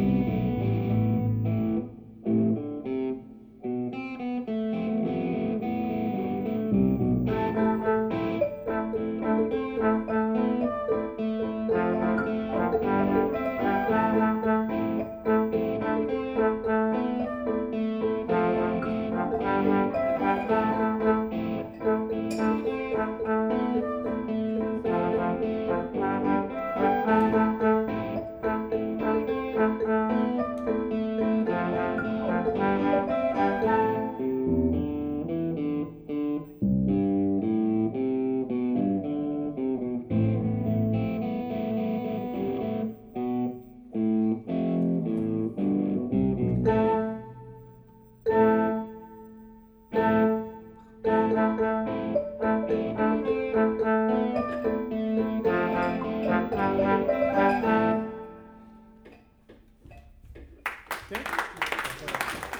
thank you Thank